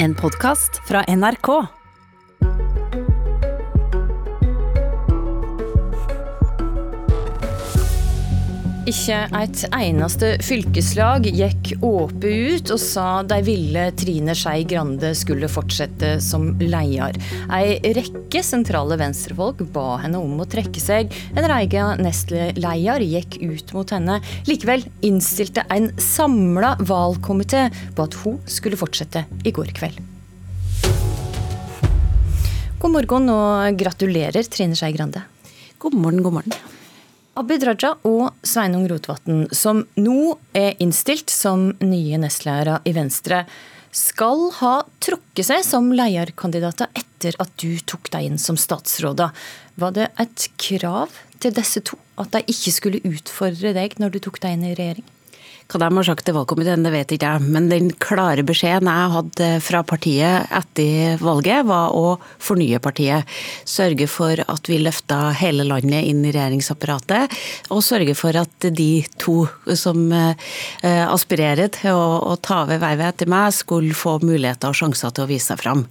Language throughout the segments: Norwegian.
En podkast fra NRK. Ikke et eneste fylkeslag gikk åpe ut og sa de ville Trine Skei Grande skulle fortsette som leder. Ei rekke sentrale venstrefolk ba henne om å trekke seg. En egen nestleder gikk ut mot henne. Likevel innstilte en samla valgkomité på at hun skulle fortsette i går kveld. God morgen og gratulerer, Trine Skei Grande. God morgen, god morgen. Abid Raja og Sveinung Rotevatn, som nå er innstilt som nye nestledere i Venstre, skal ha trukket seg som lederkandidater etter at du tok deg inn som statsråd. Var det et krav til disse to at de ikke skulle utfordre deg når du tok deg inn i regjering? Hva de har sagt til valgkomiteen, det vet ikke jeg. Men den klare beskjeden jeg hadde fra partiet etter valget, var å fornye partiet. Sørge for at vi løfta hele landet inn i regjeringsapparatet. Og sørge for at de to som eh, aspirerer til å, å ta over vervet etter meg, skulle få muligheter og sjanser til å vise seg fram.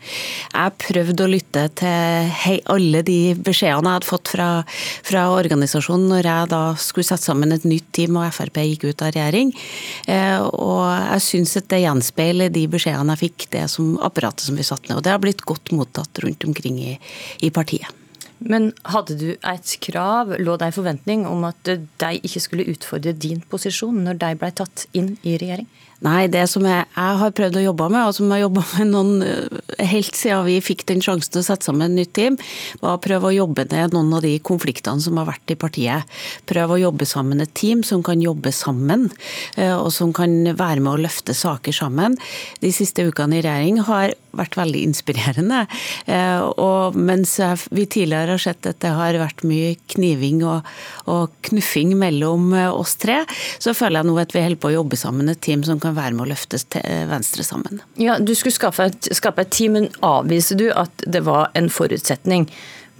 Jeg prøvde å lytte til alle de beskjedene jeg hadde fått fra, fra organisasjonen når jeg da skulle sette sammen et nytt team og Frp gikk ut av regjering. Eh, og jeg syns at det gjenspeiler de beskjedene jeg fikk, det som apparatet som vi satt ned. Og det har blitt godt mottatt rundt omkring i, i partiet. Men hadde du et krav, lå det en forventning om at de ikke skulle utfordre din posisjon når de ble tatt inn i regjering? Nei, det som jeg, jeg har prøvd å jobbe med, og som jeg har jobba med noen eh, helt siden vi fikk den sjansen til å sette sammen et nytt team, var å prøve å jobbe ned noen av de konfliktene som har vært i partiet. Prøve å jobbe sammen et team som kan jobbe sammen, eh, og som kan være med å løfte saker sammen. De siste ukene i regjering har vært veldig inspirerende. Eh, og mens vi tidligere har sett at det har vært mye kniving og, og knuffing mellom oss tre, så føler jeg nå at vi holder på å jobbe sammen et team som kan kan være med å løfte Venstre sammen. Ja, Du skulle skape et, skape et team, men avviser du at det var en forutsetning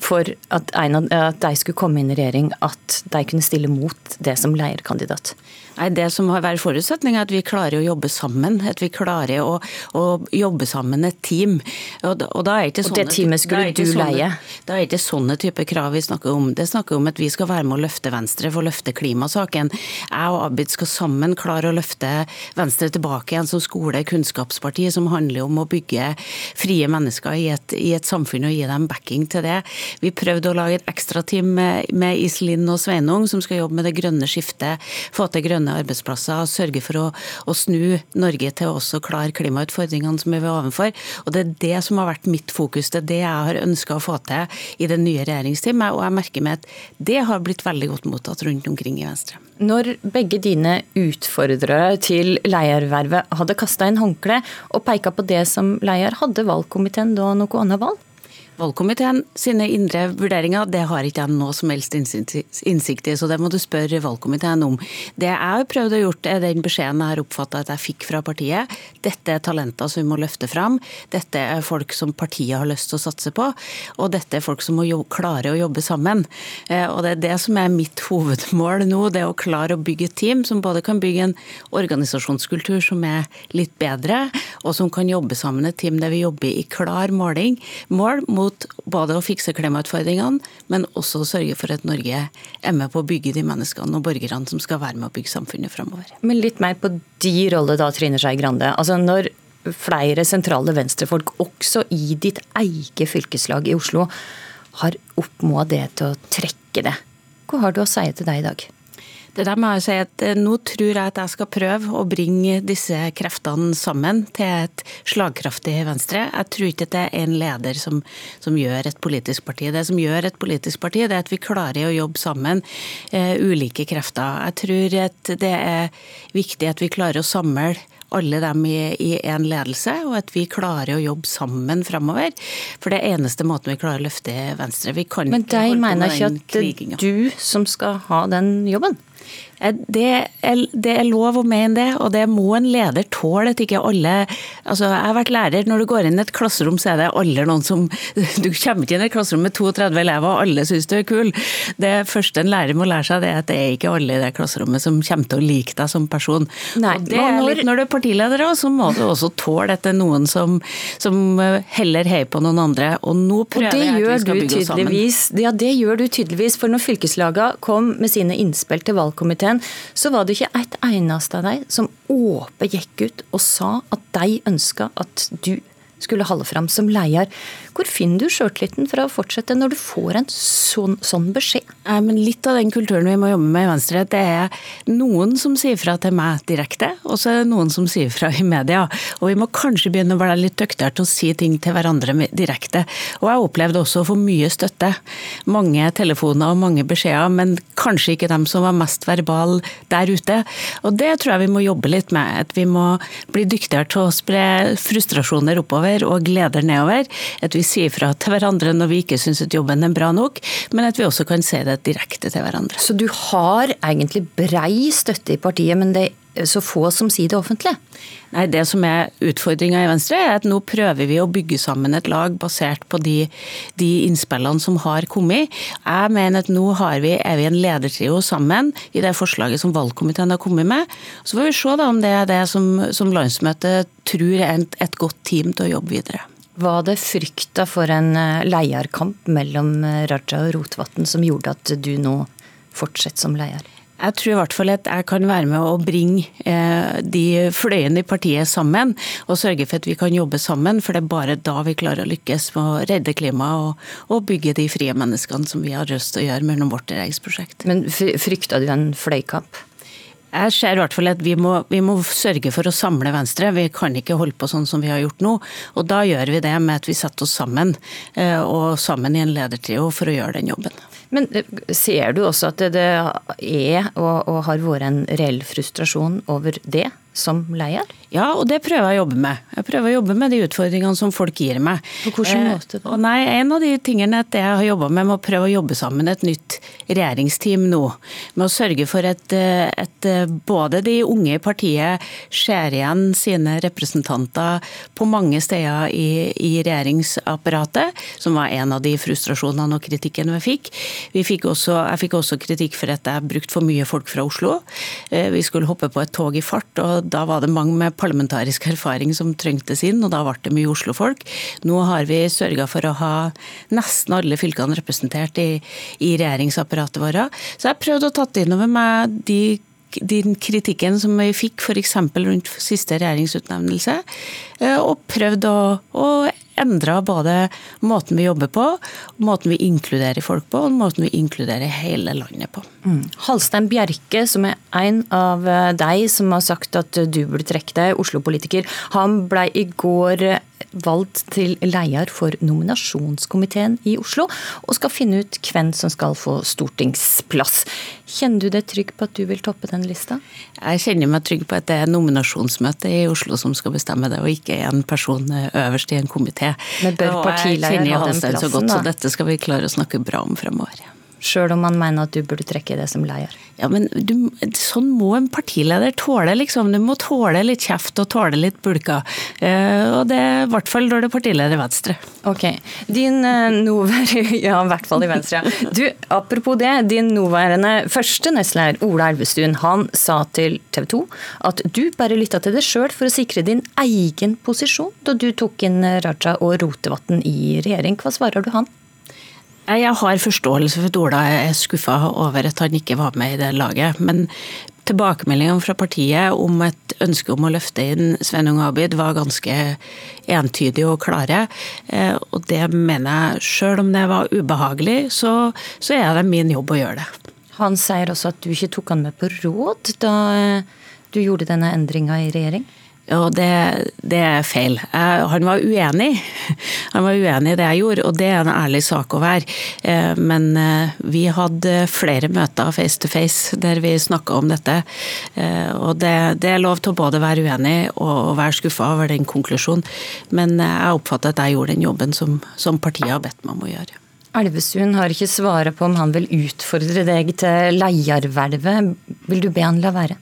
for at, en, at de skulle komme inn i regjering, at de kunne stille mot det som leierkandidat? Nei, Det som har vært forutsetning, er at vi klarer å jobbe sammen. At vi klarer å, å jobbe sammen et team. Og, og, da er ikke sånne, og det teamet skulle du sånne, leie? Da er ikke sånne type krav vi snakker om. Det snakker om at vi skal være med å løfte Venstre for å løfte klimasaken. Jeg og Abid skal sammen klare å løfte Venstre tilbake igjen som skole- kunnskapsparti, som handler om å bygge frie mennesker i et, i et samfunn og gi dem backing til det. Vi prøvde å lage et ekstrateam med, med Iselin og Sveinung, som skal jobbe med det grønne skiftet, få til grønne arbeidsplasser, sørge for å, å snu Norge til å også klare klimautfordringene som vi er ovenfor. Og Det er det som har vært mitt fokus, det er det jeg har ønska å få til i det nye regjeringsteamet. Og jeg merker meg at det har blitt veldig godt mottatt rundt omkring i Venstre. Når begge dine utfordrere til leiervervet hadde kasta inn håndkle og peka på det som leder, hadde valgkomiteen da noe annet valg? Valgkomiteen sine indre vurderinger det har ikke jeg noe som helst innsikt i, så det må du spørre valgkomiteen om. Det jeg har prøvd å gjøre, er den beskjeden jeg har oppfatta at jeg fikk fra partiet. Dette er talenter som vi må løfte fram. Dette er folk som partiet har lyst til å satse på. Og dette er folk som må klare å jobbe sammen. Eh, og det er det som er mitt hovedmål nå, det å klare å bygge et team som både kan bygge en organisasjonskultur som er litt bedre, og som kan jobbe sammen et team der vi jobber i klar måling, mål mot mot både å fikse klimautfordringene, men også å sørge for at Norge er med på å bygge de menneskene og borgerne som skal være med å bygge samfunnet framover. Men litt mer på de roller da, Trine Skei Grande. Altså når flere sentrale venstrefolk, også i ditt eget fylkeslag i Oslo, har oppmoda det til å trekke det. Hva har du å si til deg i dag? Det der må jeg si at eh, Nå tror jeg at jeg skal prøve å bringe disse kreftene sammen til et slagkraftig Venstre. Jeg tror ikke at det er en leder som, som, gjør et politisk parti. Det som gjør et politisk parti, det er at vi klarer å jobbe sammen, eh, ulike krefter. Jeg tror at det er viktig at vi klarer å samle alle dem i én ledelse, og at vi klarer å jobbe sammen framover. For det eneste måten vi klarer å løfte Venstre. Vi Men de mener ikke at det er du som skal ha den jobben? Eh, det er, det er, lov å mene det, og det må en leder tåle. at ikke alle, altså Jeg har vært lærer. Når du går inn i et klasserom, så er det alle noen som Du kommer ikke inn i et klasserom med 32 elever, og alle syns du er kul. Det første en lærer må lære seg, det er at det er ikke alle i det klasserommet som kommer til å like deg som person. Nei, og det er litt Når du er partileder, så må du også tåle at det er noen som, som heller heier på noen andre. Og nå prøver jeg at vi skal bygge oss sammen. Ja, det gjør du tydeligvis. For når fylkeslagene kom med sine innspill til valgkomiteen, så var det ikke et eneste av dem som åpent gikk ut og sa at de ønska at du skulle holde fram som leder. Hvor finner du sjøltilliten for å fortsette når du får en sånn, sånn beskjed? Men litt av den kulturen vi må jobbe med i Venstre, det er noen som sier fra til meg direkte, og så er det noen som sier fra i media. Og vi må kanskje begynne å være litt dyktigere til å si ting til hverandre direkte. Og jeg opplevde også å få mye støtte. Mange telefoner og mange beskjeder, men kanskje ikke dem som var mest verbal der ute. Og det tror jeg vi må jobbe litt med. At vi må bli dyktigere til å spre frustrasjoner oppover oppover og gleder nedover. At vi sier fra til hverandre når vi ikke syns at jobben er bra nok, men at vi også kan si det direkte til hverandre. Så du har egentlig brei støtte i partiet, men det er så få som sier det offentlig? Nei, Det som er utfordringa i Venstre, er at nå prøver vi å bygge sammen et lag basert på de, de innspillene som har kommet. Jeg mener at nå vi, er vi en ledertrio sammen i det forslaget som valgkomiteen har kommet med. Så får vi se da om det er det som, som landsmøtet tror er et, et godt team til å jobbe videre. Var det frykta for en eh, leierkamp mellom eh, Raja og Rotevatn som gjorde at du nå fortsetter som leier? Jeg tror i hvert fall at jeg kan være med å bringe eh, de fløyene i partiet sammen, og sørge for at vi kan jobbe sammen. For det er bare da vi klarer å lykkes med å redde klimaet og, og bygge de frie menneskene som vi har lyst til å gjøre mellom vårt regjeringsprosjekt. Men frykter du en fløykamp? Jeg ser i hvert fall at vi må, vi må, sørge for å samle Venstre. Vi kan ikke holde på sånn som vi har gjort nå. Og da gjør vi det med at vi setter oss sammen, eh, og sammen i en ledertrio for å gjøre den jobben. Men eh, ser du også at det er og, og har vært en reell frustrasjon over det? som leder? Ja, og det prøver jeg å jobbe med. Jeg prøver å jobbe med de utfordringene som folk gir meg. På hvilken eh, måte da? Nei, En av de tingene at jeg har jobba med, med å prøve å jobbe sammen et nytt regjeringsteam nå. Med å sørge for at, at eh, både de unge i partiet ser igjen sine representanter på mange steder i, i regjeringsapparatet, som var en av de frustrasjonene og kritikken vi fikk. Vi fikk også, jeg fikk også kritikk for at jeg brukte for mye folk fra Oslo. Eh, vi skulle hoppe på et tog i fart. og da var det mange med parlamentarisk erfaring som trengtes inn, og da ble det mye Oslo-folk. Nå har vi sørga for å ha nesten alle fylkene representert i, i regjeringsapparatet vårt. Så jeg prøvde å tatt inn over meg de den kritikken som vi fikk f.eks. rundt siste regjeringsutnevnelse, eh, og prøvd å, å endra både måten vi jobber på, måten vi inkluderer folk på, og måten vi inkluderer hele landet på. Mm. Halstein Bjerke, som er en av eh, deg som har sagt at du burde trekke deg, Oslo-politiker, han ble i går valgt til leder for nominasjonskomiteen i Oslo, og skal finne ut hvem som skal få stortingsplass. Kjenner du deg trygg på at du vil toppe den lista? Jeg kjenner meg trygg på at det er nominasjonsmøtet i Oslo som skal bestemme det, og ikke en person øverst i en komité. Men bør partileder ha den plassen, så godt, så dette skal vi klare å snakke bra om fremover. Sjøl om man mener at du burde trekke det som leder? Ja, men du, Sånn må en partileder tåle, liksom. Du må tåle litt kjeft og tåle litt bulker. Uh, og det i hvert fall når du er partileder i Venstre. Ok. Din uh, nåværende Ja, i hvert fall i Venstre. Du, apropos det. Din nåværende første nestleder, Ola Elvestuen, han sa til TV 2 at du bare lytta til deg sjøl for å sikre din egen posisjon da du tok inn Raja og Rotevatn i regjering. Hva svarer du han? Jeg har forståelse for at Ola er skuffa over at han ikke var med i det laget. Men tilbakemeldingene fra partiet om et ønske om å løfte inn Sveinung Abid var ganske entydige og klare. Eh, og det mener jeg, sjøl om det var ubehagelig, så, så er det min jobb å gjøre det. Han sier også at du ikke tok han med på råd da du gjorde denne endringa i regjering? Og det, det, er feil. Han var uenig. Han var uenig i det jeg gjorde, og det er en ærlig sak å være. Eh, men eh, vi hadde flere møter face to face der vi snakka om dette. Eh, og det, det, er lov til å både være uenig og være skuffa over den konklusjonen. Men jeg oppfatter at jeg gjorde den jobben som, som partiet har bedt meg om å gjøre. Elvesund har ikke svaret på om han vil utfordre deg til leiervervet. Vil du be han la være?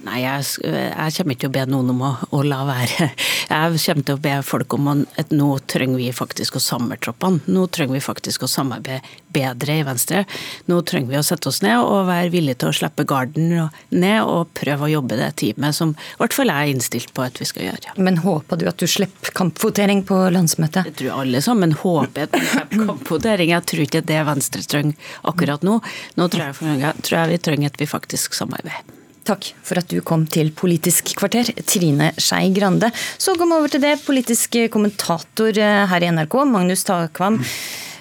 Nei, jeg, jeg, kommer ikke til å be noen om å, å, la være. Jeg kommer til å be folk om at nå trenger vi faktisk å samle troppene. Nå trenger vi faktisk å samarbeide bedre i Venstre. Nå trenger vi å sette oss ned og være villige til å slippe garden ned og prøve å jobbe det teamet som i hvert fall jeg er innstilt på at vi skal gjøre. Men håper du at du slipper kampvotering på landsmøtet? Jeg tror alle sammen håper at vi slipper kampvotering. Jeg tror ikke det Venstre trenger akkurat nå. Nå tror jeg, tror jeg vi trenger at vi faktisk samarbeider. Takk for at du kom til Politisk kvarter, Trine Skei Grande. Så vi over til det, politisk kommentator eh, her i NRK, Magnus Takvam.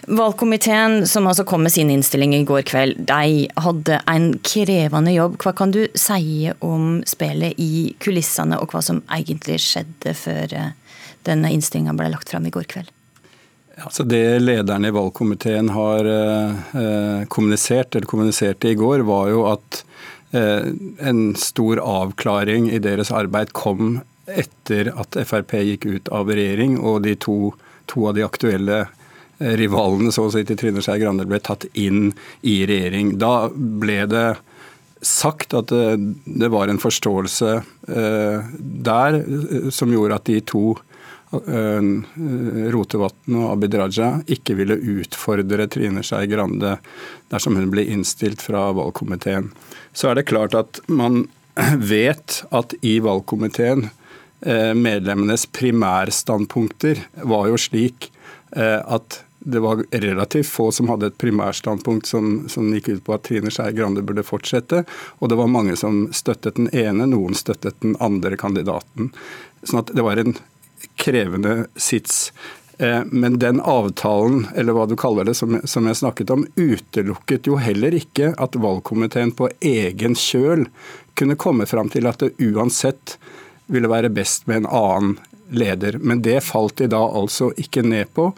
Valgkomiteen, som altså kom med sin innstilling i går kveld, de hadde en krevende jobb. Hva kan du si om spillet i kulissene, og hva som egentlig skjedde før eh, denne innstillinga ble lagt fram i går kveld? Altså det lederen i valgkomiteen har eh, kommunisert, eller kommuniserte i går, var jo at en stor avklaring i deres arbeid kom etter at Frp gikk ut av regjering, og de to, to av de aktuelle eh, rivalene så å si til Trine Skei Grande ble tatt inn i regjering. Da ble det sagt at det, det var en forståelse eh, der som gjorde at de to Rotevatn og Abid Raja ikke ville utfordre Trine Skei Grande dersom hun ble innstilt fra valgkomiteen. Så er det klart at man vet at i valgkomiteen eh, medlemmenes primærstandpunkter var jo slik eh, at det var relativt få som hadde et primærstandpunkt som, som gikk ut på at Trine Skei Grande burde fortsette, og det var mange som støttet den ene, noen støttet den andre kandidaten. Sånn at det var en krevende sits. Eh, men den avtalen, eller hva du kaller det, som, jeg snakket om, utelukket jo heller ikke at valgkomiteen på egen kjøl kunne komme fram til at det uansett ville være best med en annen leder. Men det falt de da altså ikke ned på.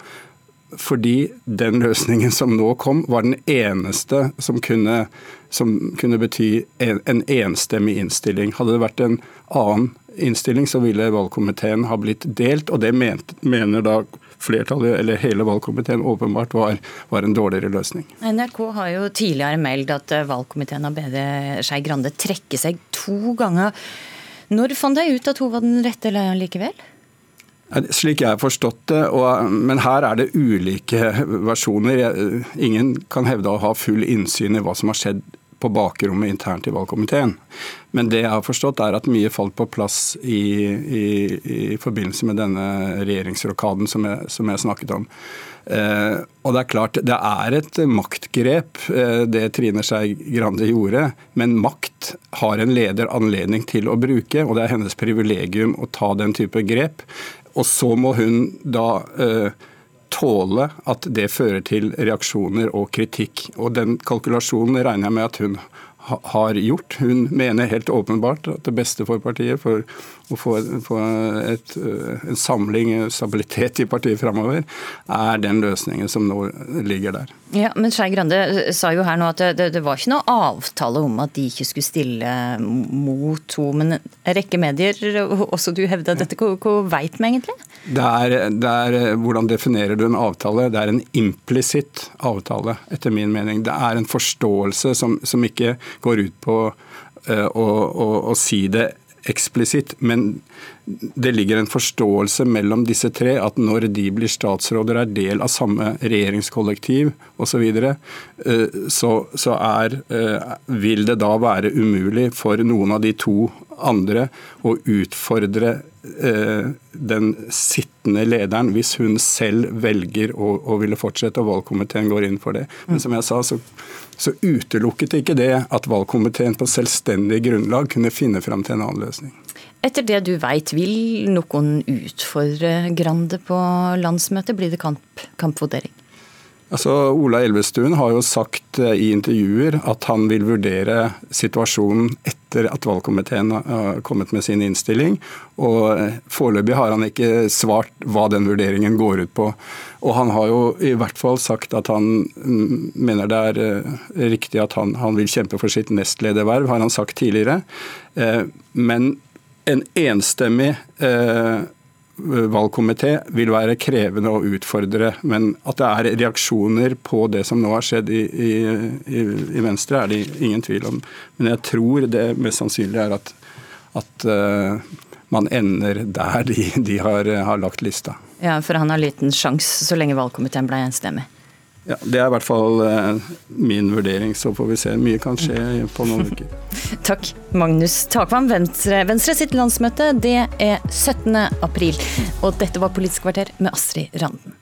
Fordi den løsningen som nå kom, var den eneste som kunne, som kunne bety en, en enstemmig innstilling. Hadde det vært en annen innstilling, så ville valgkomiteen ha blitt delt. Og det mener da flertallet, eller hele valgkomiteen, åpenbart var, var, en dårligere løsning. NRK har jo tidligere meldt at eh, valgkomiteen har bedt Skei Grande trekke seg to ganger. Når fant de ut at hun var den rette leieren likevel? Slik jeg har forstått det, og, men her er det ulike versjoner. Ingen kan hevde å ha full innsyn i hva som har skjedd på bakrommet internt i valgkomiteen. Men det jeg har forstått er at mye falt på plass i, i, i forbindelse med denne regjeringsrokaden som jeg, som jeg snakket om. Eh, og Det er klart, det er et maktgrep, eh, det Trine Skei Grande gjorde. Men makt har en leder anledning til å bruke, og det er hennes privilegium å ta den type grep. Og så må hun da eh, tåle at det fører til reaksjoner og kritikk. Og Den kalkulasjonen regner jeg med at hun har gjort. Hun mener helt åpenbart at det beste for partiet, for å få, et, en samling, stabilitet i partiet framover, er den løsningen som nå ligger der. Ja, men Skei Grande sa jo her nå at det, det, var ikke noe avtale om at de ikke skulle stille mot henne. Men en rekke medier, også du hevda dette, hva, hva veit vi egentlig? Det er, det er, Hvordan definerer du en avtale? Det er en implisitt avtale, etter min mening. Det er en forståelse som, som ikke går ut på å, å, å si det eksplisitt, men det ligger en forståelse mellom disse tre at når de blir statsråder, er del av samme regjeringskollektiv osv., så, videre, eh, så, så er, eh, vil det da være umulig for noen av de to andre å utfordre eh, den sittende lederen hvis hun selv velger å, å ville fortsette, og valgkomiteen går inn for det. Men som jeg sa, så, så utelukket ikke det at valgkomiteen på selvstendig grunnlag kunne finne fram til en annen løsning. Etter det du veit, vil noen utfordre Grande på landsmøtet? Blir det kamp, kampvotering? Altså, Ola Elvestuen har jo sagt eh, i intervjuer at han vil vurdere situasjonen etter at valgkomiteen har kommet med sin innstilling. og eh, Foreløpig har han ikke svart hva den vurderingen går ut på. Og Han har jo i hvert fall sagt at han mm, mener det er eh, riktig at han, han vil kjempe for sitt nestlederverv, har han sagt tidligere. Men en enstemmig valgkomité vil være krevende å utfordre. Men at det er reaksjoner på det som nå har skjedd i, i, i Venstre, er det ingen tvil om. Men jeg tror det mest sannsynlige er at, at uh, man ender der de, de har, har, lagt lista. Ja, For han har liten sjanse så lenge valgkomiteen ble enstemmig? Ja, Det er i hvert fall uh, min vurdering, så får vi se. Mye kan skje på noen uker. Takk, Magnus Takvam. Venstre, Venstre sitt landsmøte det er 17. april. Og dette var Politisk kvarter med Astrid Randen.